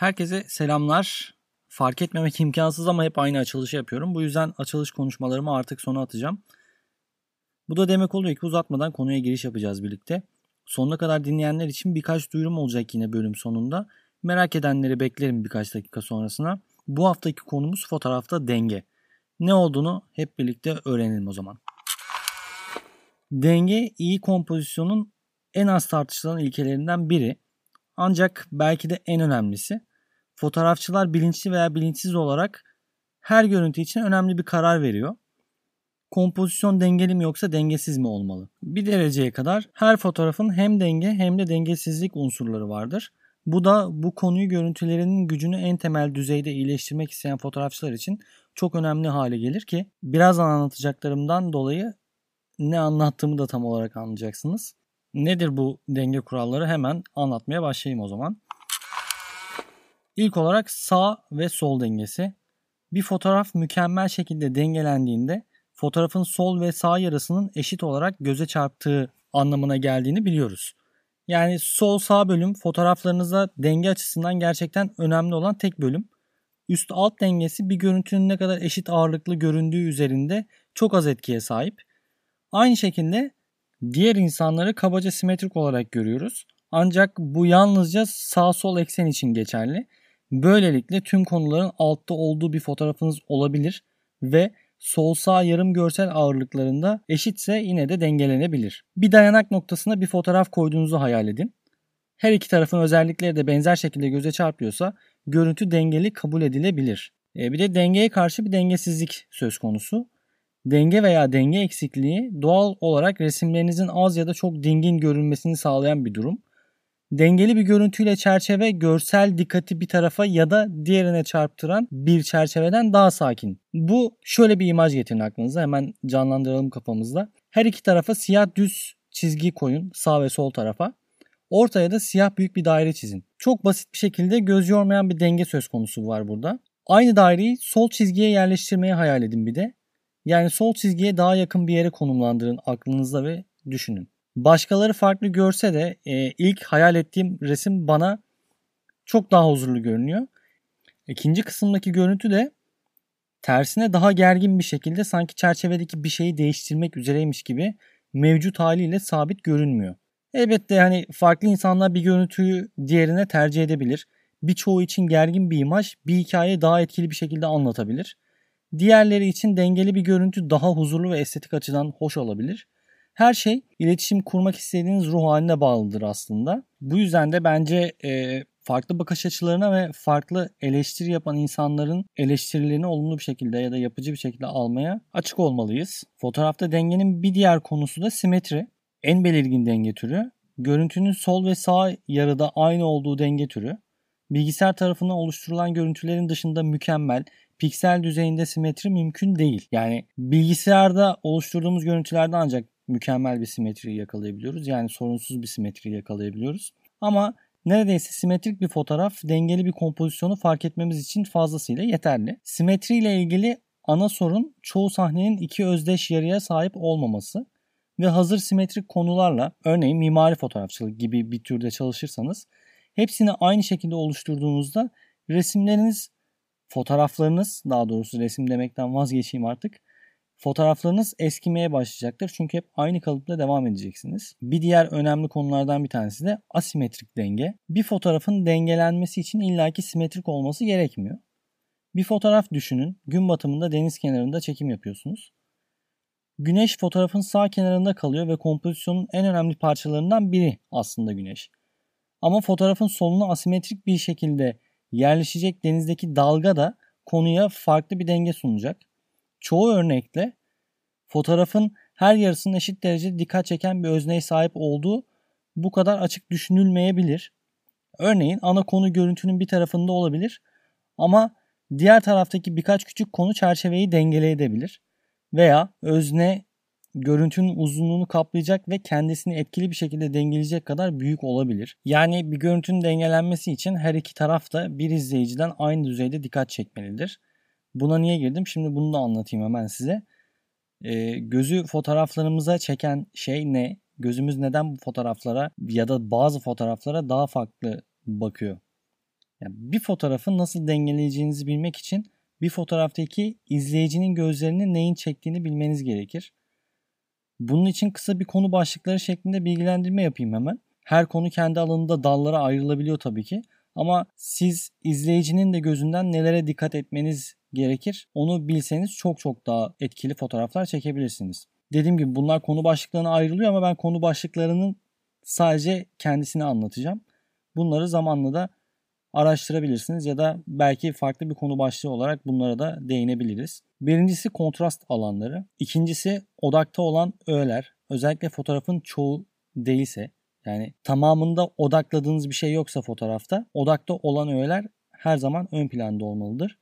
Herkese selamlar. Fark etmemek imkansız ama hep aynı açılışı yapıyorum. Bu yüzden açılış konuşmalarımı artık sona atacağım. Bu da demek oluyor ki uzatmadan konuya giriş yapacağız birlikte. Sonuna kadar dinleyenler için birkaç duyurum olacak yine bölüm sonunda. Merak edenleri beklerim birkaç dakika sonrasına. Bu haftaki konumuz fotoğrafta denge. Ne olduğunu hep birlikte öğrenelim o zaman. Denge iyi kompozisyonun en az tartışılan ilkelerinden biri. Ancak belki de en önemlisi. Fotoğrafçılar bilinçli veya bilinçsiz olarak her görüntü için önemli bir karar veriyor. Kompozisyon dengeli mi yoksa dengesiz mi olmalı? Bir dereceye kadar her fotoğrafın hem denge hem de dengesizlik unsurları vardır. Bu da bu konuyu görüntülerinin gücünü en temel düzeyde iyileştirmek isteyen fotoğrafçılar için çok önemli hale gelir ki birazdan anlatacaklarımdan dolayı ne anlattığımı da tam olarak anlayacaksınız. Nedir bu denge kuralları hemen anlatmaya başlayayım o zaman. İlk olarak sağ ve sol dengesi. Bir fotoğraf mükemmel şekilde dengelendiğinde fotoğrafın sol ve sağ yarısının eşit olarak göze çarptığı anlamına geldiğini biliyoruz. Yani sol sağ bölüm fotoğraflarınızda denge açısından gerçekten önemli olan tek bölüm. Üst alt dengesi bir görüntünün ne kadar eşit ağırlıklı göründüğü üzerinde çok az etkiye sahip. Aynı şekilde diğer insanları kabaca simetrik olarak görüyoruz. Ancak bu yalnızca sağ sol eksen için geçerli. Böylelikle tüm konuların altta olduğu bir fotoğrafınız olabilir ve sol sağ yarım görsel ağırlıklarında eşitse yine de dengelenebilir. Bir dayanak noktasına bir fotoğraf koyduğunuzu hayal edin. Her iki tarafın özellikleri de benzer şekilde göze çarpıyorsa görüntü dengeli kabul edilebilir. E bir de dengeye karşı bir dengesizlik söz konusu. Denge veya denge eksikliği doğal olarak resimlerinizin az ya da çok dingin görünmesini sağlayan bir durum. Dengeli bir görüntüyle çerçeve görsel dikkati bir tarafa ya da diğerine çarptıran bir çerçeveden daha sakin. Bu şöyle bir imaj getirin aklınıza hemen canlandıralım kafamızda. Her iki tarafa siyah düz çizgi koyun sağ ve sol tarafa. Ortaya da siyah büyük bir daire çizin. Çok basit bir şekilde göz yormayan bir denge söz konusu var burada. Aynı daireyi sol çizgiye yerleştirmeyi hayal edin bir de. Yani sol çizgiye daha yakın bir yere konumlandırın aklınızda ve düşünün. Başkaları farklı görse de e, ilk hayal ettiğim resim bana çok daha huzurlu görünüyor. İkinci kısımdaki görüntü de tersine daha gergin bir şekilde sanki çerçevedeki bir şeyi değiştirmek üzereymiş gibi mevcut haliyle sabit görünmüyor. Elbette hani farklı insanlar bir görüntüyü diğerine tercih edebilir. Birçoğu için gergin bir imaj bir hikaye daha etkili bir şekilde anlatabilir. Diğerleri için dengeli bir görüntü daha huzurlu ve estetik açıdan hoş olabilir. Her şey iletişim kurmak istediğiniz ruh haline bağlıdır aslında. Bu yüzden de bence e, farklı bakış açılarına ve farklı eleştiri yapan insanların eleştirilerini olumlu bir şekilde ya da yapıcı bir şekilde almaya açık olmalıyız. Fotoğrafta dengenin bir diğer konusu da simetri. En belirgin denge türü. Görüntünün sol ve sağ yarıda aynı olduğu denge türü. Bilgisayar tarafından oluşturulan görüntülerin dışında mükemmel, piksel düzeyinde simetri mümkün değil. Yani bilgisayarda oluşturduğumuz görüntülerde ancak mükemmel bir simetriyi yakalayabiliyoruz. Yani sorunsuz bir simetriyi yakalayabiliyoruz. Ama neredeyse simetrik bir fotoğraf dengeli bir kompozisyonu fark etmemiz için fazlasıyla yeterli. Simetri ile ilgili ana sorun çoğu sahnenin iki özdeş yarıya sahip olmaması ve hazır simetrik konularla örneğin mimari fotoğrafçılık gibi bir türde çalışırsanız hepsini aynı şekilde oluşturduğunuzda resimleriniz, fotoğraflarınız daha doğrusu resim demekten vazgeçeyim artık fotoğraflarınız eskimeye başlayacaktır. Çünkü hep aynı kalıpla devam edeceksiniz. Bir diğer önemli konulardan bir tanesi de asimetrik denge. Bir fotoğrafın dengelenmesi için illaki simetrik olması gerekmiyor. Bir fotoğraf düşünün. Gün batımında deniz kenarında çekim yapıyorsunuz. Güneş fotoğrafın sağ kenarında kalıyor ve kompozisyonun en önemli parçalarından biri aslında güneş. Ama fotoğrafın soluna asimetrik bir şekilde yerleşecek denizdeki dalga da konuya farklı bir denge sunacak çoğu örnekle fotoğrafın her yarısının eşit derecede dikkat çeken bir özneye sahip olduğu bu kadar açık düşünülmeyebilir. Örneğin ana konu görüntünün bir tarafında olabilir ama diğer taraftaki birkaç küçük konu çerçeveyi dengeleyebilir. Veya özne görüntünün uzunluğunu kaplayacak ve kendisini etkili bir şekilde dengeleyecek kadar büyük olabilir. Yani bir görüntünün dengelenmesi için her iki taraf da bir izleyiciden aynı düzeyde dikkat çekmelidir. Buna niye girdim? Şimdi bunu da anlatayım hemen size. E, gözü fotoğraflarımıza çeken şey ne? Gözümüz neden bu fotoğraflara ya da bazı fotoğraflara daha farklı bakıyor? Yani bir fotoğrafı nasıl dengeleyeceğinizi bilmek için bir fotoğraftaki izleyicinin gözlerini neyin çektiğini bilmeniz gerekir. Bunun için kısa bir konu başlıkları şeklinde bilgilendirme yapayım hemen. Her konu kendi alanında dallara ayrılabiliyor tabii ki. Ama siz izleyicinin de gözünden nelere dikkat etmeniz gerekir. Onu bilseniz çok çok daha etkili fotoğraflar çekebilirsiniz. Dediğim gibi bunlar konu başlıklarına ayrılıyor ama ben konu başlıklarının sadece kendisini anlatacağım. Bunları zamanla da araştırabilirsiniz ya da belki farklı bir konu başlığı olarak bunlara da değinebiliriz. Birincisi kontrast alanları. İkincisi odakta olan öğeler. Özellikle fotoğrafın çoğu değilse yani tamamında odakladığınız bir şey yoksa fotoğrafta odakta olan öğeler her zaman ön planda olmalıdır.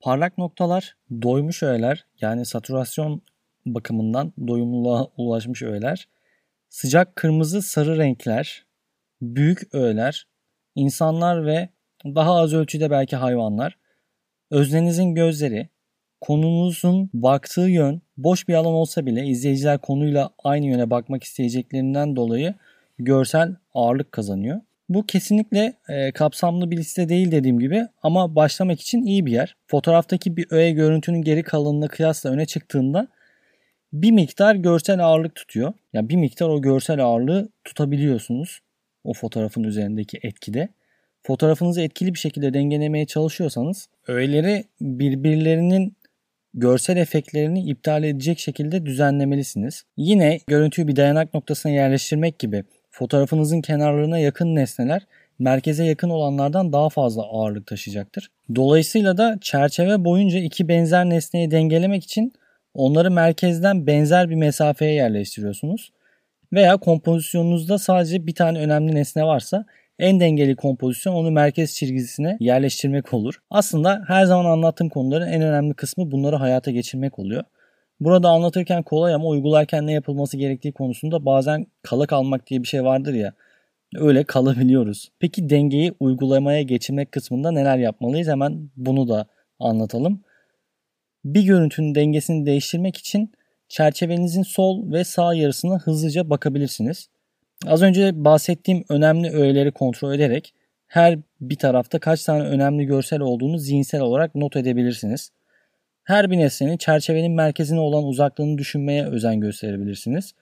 Parlak noktalar, doymuş öğeler yani saturasyon bakımından doyumluluğa ulaşmış öğeler, sıcak kırmızı sarı renkler, büyük öğeler, insanlar ve daha az ölçüde belki hayvanlar, öznenizin gözleri, konunuzun baktığı yön boş bir alan olsa bile izleyiciler konuyla aynı yöne bakmak isteyeceklerinden dolayı görsel ağırlık kazanıyor. Bu kesinlikle e, kapsamlı bir liste değil dediğim gibi ama başlamak için iyi bir yer. Fotoğraftaki bir öğe görüntünün geri kalanına kıyasla öne çıktığında bir miktar görsel ağırlık tutuyor. Yani bir miktar o görsel ağırlığı tutabiliyorsunuz o fotoğrafın üzerindeki etkide. Fotoğrafınızı etkili bir şekilde dengelemeye çalışıyorsanız öğeleri birbirlerinin görsel efektlerini iptal edecek şekilde düzenlemelisiniz. Yine görüntüyü bir dayanak noktasına yerleştirmek gibi fotoğrafınızın kenarlarına yakın nesneler merkeze yakın olanlardan daha fazla ağırlık taşıyacaktır. Dolayısıyla da çerçeve boyunca iki benzer nesneyi dengelemek için onları merkezden benzer bir mesafeye yerleştiriyorsunuz. Veya kompozisyonunuzda sadece bir tane önemli nesne varsa en dengeli kompozisyon onu merkez çizgisine yerleştirmek olur. Aslında her zaman anlattığım konuların en önemli kısmı bunları hayata geçirmek oluyor. Burada anlatırken kolay ama uygularken ne yapılması gerektiği konusunda bazen kala kalmak diye bir şey vardır ya. Öyle kalabiliyoruz. Peki dengeyi uygulamaya geçirmek kısmında neler yapmalıyız? Hemen bunu da anlatalım. Bir görüntünün dengesini değiştirmek için çerçevenizin sol ve sağ yarısına hızlıca bakabilirsiniz. Az önce bahsettiğim önemli öğeleri kontrol ederek her bir tarafta kaç tane önemli görsel olduğunu zihinsel olarak not edebilirsiniz. Her bir nesnenin çerçevenin merkezine olan uzaklığını düşünmeye özen gösterebilirsiniz.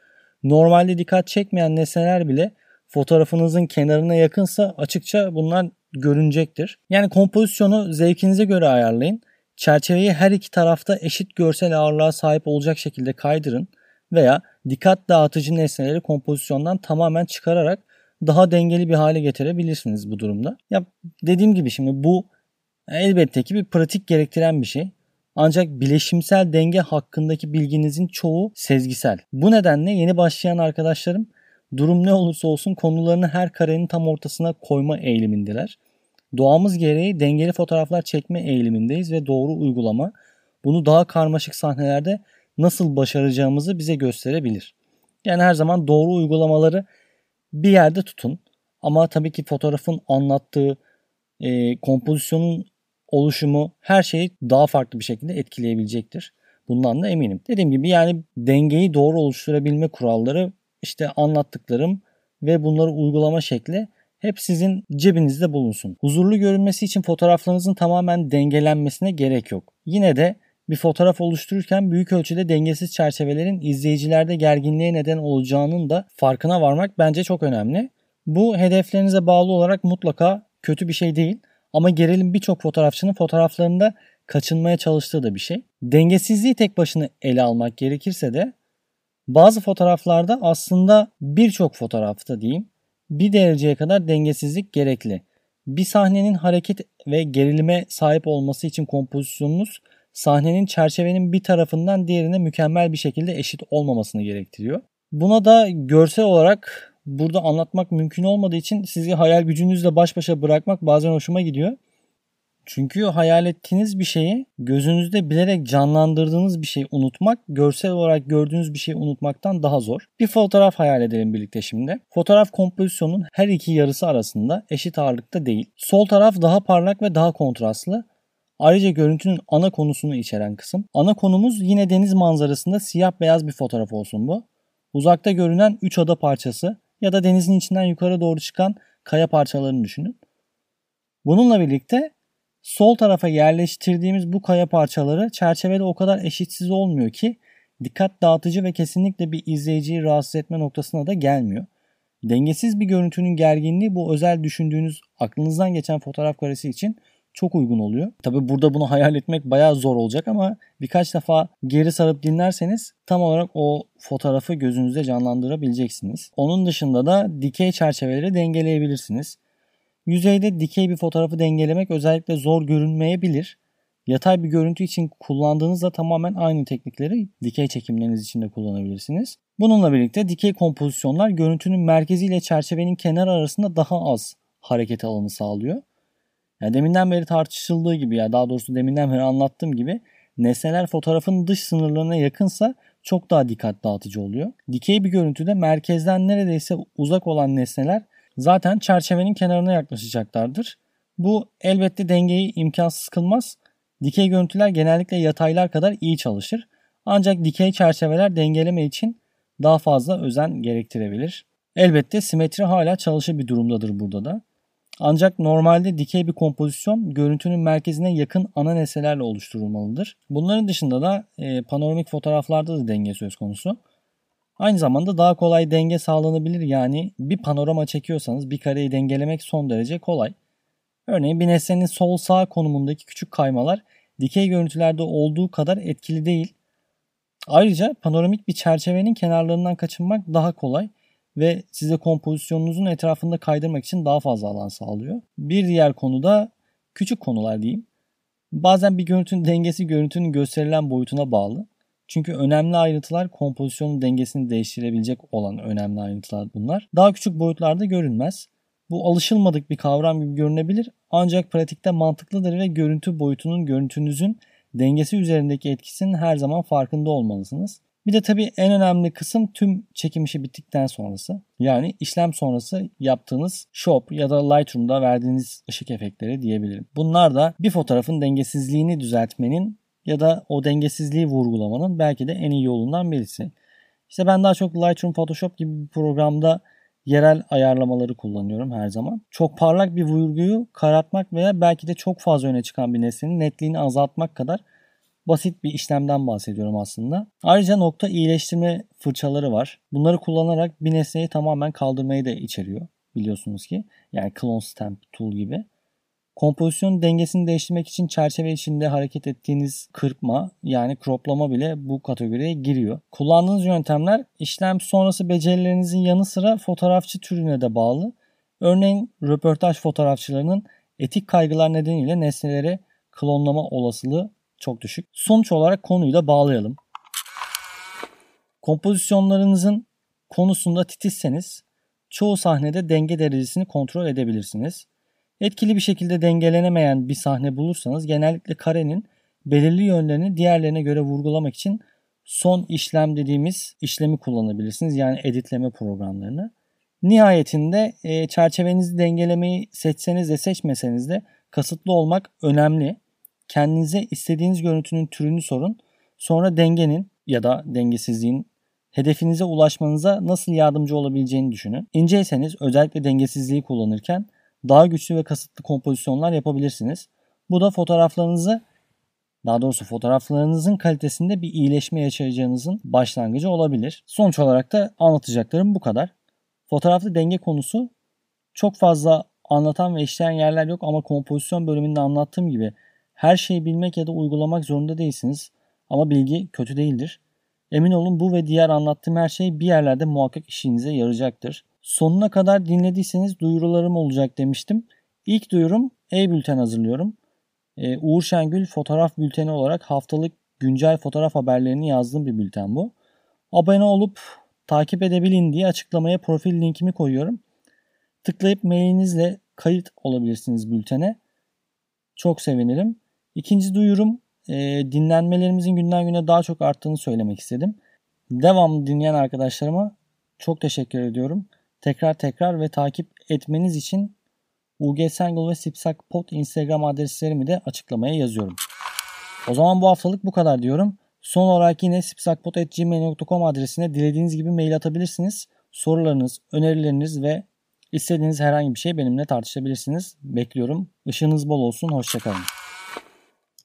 Normalde dikkat çekmeyen nesneler bile fotoğrafınızın kenarına yakınsa açıkça bunlar görünecektir. Yani kompozisyonu zevkinize göre ayarlayın. Çerçeveyi her iki tarafta eşit görsel ağırlığa sahip olacak şekilde kaydırın veya dikkat dağıtıcı nesneleri kompozisyondan tamamen çıkararak daha dengeli bir hale getirebilirsiniz bu durumda. Ya dediğim gibi şimdi bu elbette ki bir pratik gerektiren bir şey. Ancak bileşimsel denge hakkındaki bilginizin çoğu sezgisel. Bu nedenle yeni başlayan arkadaşlarım durum ne olursa olsun konularını her karenin tam ortasına koyma eğilimindeler. Doğamız gereği dengeli fotoğraflar çekme eğilimindeyiz ve doğru uygulama bunu daha karmaşık sahnelerde nasıl başaracağımızı bize gösterebilir. Yani her zaman doğru uygulamaları bir yerde tutun. Ama tabii ki fotoğrafın anlattığı e, kompozisyonun oluşumu her şeyi daha farklı bir şekilde etkileyebilecektir. Bundan da eminim. Dediğim gibi yani dengeyi doğru oluşturabilme kuralları işte anlattıklarım ve bunları uygulama şekli hep sizin cebinizde bulunsun. Huzurlu görünmesi için fotoğraflarınızın tamamen dengelenmesine gerek yok. Yine de bir fotoğraf oluştururken büyük ölçüde dengesiz çerçevelerin izleyicilerde gerginliğe neden olacağının da farkına varmak bence çok önemli. Bu hedeflerinize bağlı olarak mutlaka kötü bir şey değil. Ama gerilim birçok fotoğrafçının fotoğraflarında kaçınmaya çalıştığı da bir şey. Dengesizliği tek başına ele almak gerekirse de bazı fotoğraflarda aslında birçok fotoğrafta diyeyim bir dereceye kadar dengesizlik gerekli. Bir sahnenin hareket ve gerilime sahip olması için kompozisyonunuz sahnenin çerçevenin bir tarafından diğerine mükemmel bir şekilde eşit olmamasını gerektiriyor. Buna da görsel olarak burada anlatmak mümkün olmadığı için sizi hayal gücünüzle baş başa bırakmak bazen hoşuma gidiyor. Çünkü hayal ettiğiniz bir şeyi gözünüzde bilerek canlandırdığınız bir şeyi unutmak, görsel olarak gördüğünüz bir şeyi unutmaktan daha zor. Bir fotoğraf hayal edelim birlikte şimdi. Fotoğraf kompozisyonun her iki yarısı arasında eşit ağırlıkta değil. Sol taraf daha parlak ve daha kontrastlı. Ayrıca görüntünün ana konusunu içeren kısım. Ana konumuz yine deniz manzarasında siyah beyaz bir fotoğraf olsun bu. Uzakta görünen 3 ada parçası ya da denizin içinden yukarı doğru çıkan kaya parçalarını düşünün. Bununla birlikte sol tarafa yerleştirdiğimiz bu kaya parçaları çerçevede o kadar eşitsiz olmuyor ki dikkat dağıtıcı ve kesinlikle bir izleyiciyi rahatsız etme noktasına da gelmiyor. Dengesiz bir görüntünün gerginliği bu özel düşündüğünüz aklınızdan geçen fotoğraf karesi için çok uygun oluyor. Tabi burada bunu hayal etmek bayağı zor olacak ama birkaç defa geri sarıp dinlerseniz tam olarak o fotoğrafı gözünüzde canlandırabileceksiniz. Onun dışında da dikey çerçeveleri dengeleyebilirsiniz. Yüzeyde dikey bir fotoğrafı dengelemek özellikle zor görünmeyebilir. Yatay bir görüntü için kullandığınızda tamamen aynı teknikleri dikey çekimleriniz için de kullanabilirsiniz. Bununla birlikte dikey kompozisyonlar görüntünün merkezi ile çerçevenin kenar arasında daha az hareket alanı sağlıyor. Yani deminden beri tartışıldığı gibi ya daha doğrusu deminden beri anlattığım gibi nesneler fotoğrafın dış sınırlarına yakınsa çok daha dikkat dağıtıcı oluyor. Dikey bir görüntüde merkezden neredeyse uzak olan nesneler zaten çerçevenin kenarına yaklaşacaklardır. Bu elbette dengeyi imkansız kılmaz. Dikey görüntüler genellikle yataylar kadar iyi çalışır. Ancak dikey çerçeveler dengeleme için daha fazla özen gerektirebilir. Elbette simetri hala çalışır bir durumdadır burada da. Ancak normalde dikey bir kompozisyon görüntünün merkezine yakın ana nesnelerle oluşturulmalıdır. Bunların dışında da e, panoramik fotoğraflarda da denge söz konusu. Aynı zamanda daha kolay denge sağlanabilir yani bir panorama çekiyorsanız bir kareyi dengelemek son derece kolay. Örneğin bir nesnenin sol sağ konumundaki küçük kaymalar dikey görüntülerde olduğu kadar etkili değil. Ayrıca panoramik bir çerçevenin kenarlarından kaçınmak daha kolay ve size kompozisyonunuzun etrafında kaydırmak için daha fazla alan sağlıyor. Bir diğer konu da küçük konular diyeyim. Bazen bir görüntünün dengesi görüntünün gösterilen boyutuna bağlı. Çünkü önemli ayrıntılar kompozisyonun dengesini değiştirebilecek olan önemli ayrıntılar bunlar. Daha küçük boyutlarda görünmez. Bu alışılmadık bir kavram gibi görünebilir ancak pratikte mantıklıdır ve görüntü boyutunun görüntünüzün dengesi üzerindeki etkisinin her zaman farkında olmalısınız. Bir de tabii en önemli kısım tüm çekim işi bittikten sonrası. Yani işlem sonrası yaptığınız Shop ya da Lightroom'da verdiğiniz ışık efektleri diyebilirim. Bunlar da bir fotoğrafın dengesizliğini düzeltmenin ya da o dengesizliği vurgulamanın belki de en iyi yolundan birisi. İşte ben daha çok Lightroom, Photoshop gibi bir programda yerel ayarlamaları kullanıyorum her zaman. Çok parlak bir vurguyu karartmak veya belki de çok fazla öne çıkan bir nesnenin netliğini azaltmak kadar basit bir işlemden bahsediyorum aslında. Ayrıca nokta iyileştirme fırçaları var. Bunları kullanarak bir nesneyi tamamen kaldırmayı da içeriyor biliyorsunuz ki. Yani clone stamp tool gibi. Kompozisyon dengesini değiştirmek için çerçeve içinde hareket ettiğiniz kırpma yani croplama bile bu kategoriye giriyor. Kullandığınız yöntemler işlem sonrası becerilerinizin yanı sıra fotoğrafçı türüne de bağlı. Örneğin röportaj fotoğrafçılarının etik kaygılar nedeniyle nesneleri klonlama olasılığı çok düşük. Sonuç olarak konuyu da bağlayalım. Kompozisyonlarınızın konusunda titizseniz çoğu sahnede denge derecesini kontrol edebilirsiniz. Etkili bir şekilde dengelenemeyen bir sahne bulursanız genellikle karenin belirli yönlerini diğerlerine göre vurgulamak için son işlem dediğimiz işlemi kullanabilirsiniz. Yani editleme programlarını. Nihayetinde e, çerçevenizi dengelemeyi seçseniz de seçmeseniz de kasıtlı olmak önemli. Kendinize istediğiniz görüntünün türünü sorun. Sonra dengenin ya da dengesizliğin hedefinize ulaşmanıza nasıl yardımcı olabileceğini düşünün. İnceyseniz özellikle dengesizliği kullanırken daha güçlü ve kasıtlı kompozisyonlar yapabilirsiniz. Bu da fotoğraflarınızı daha doğrusu fotoğraflarınızın kalitesinde bir iyileşme yaşayacağınızın başlangıcı olabilir. Sonuç olarak da anlatacaklarım bu kadar. Fotoğrafta denge konusu çok fazla anlatan ve işleyen yerler yok ama kompozisyon bölümünde anlattığım gibi her şeyi bilmek ya da uygulamak zorunda değilsiniz. Ama bilgi kötü değildir. Emin olun bu ve diğer anlattığım her şey bir yerlerde muhakkak işinize yarayacaktır. Sonuna kadar dinlediyseniz duyurularım olacak demiştim. İlk duyurum e-bülten hazırlıyorum. Ee, Uğur Şengül fotoğraf bülteni olarak haftalık güncel fotoğraf haberlerini yazdığım bir bülten bu. Abone olup takip edebilin diye açıklamaya profil linkimi koyuyorum. Tıklayıp mailinizle kayıt olabilirsiniz bültene. Çok sevinirim. İkinci duyurum e, dinlenmelerimizin günden güne daha çok arttığını söylemek istedim. Devamlı dinleyen arkadaşlarıma çok teşekkür ediyorum. Tekrar tekrar ve takip etmeniz için UG Sengol ve Sipsak Pot Instagram adreslerimi de açıklamaya yazıyorum. O zaman bu haftalık bu kadar diyorum. Son olarak yine sipsakpot.gmail.com adresine dilediğiniz gibi mail atabilirsiniz. Sorularınız, önerileriniz ve İstediğiniz herhangi bir şey benimle tartışabilirsiniz. Bekliyorum. Işığınız bol olsun. Hoşçakalın.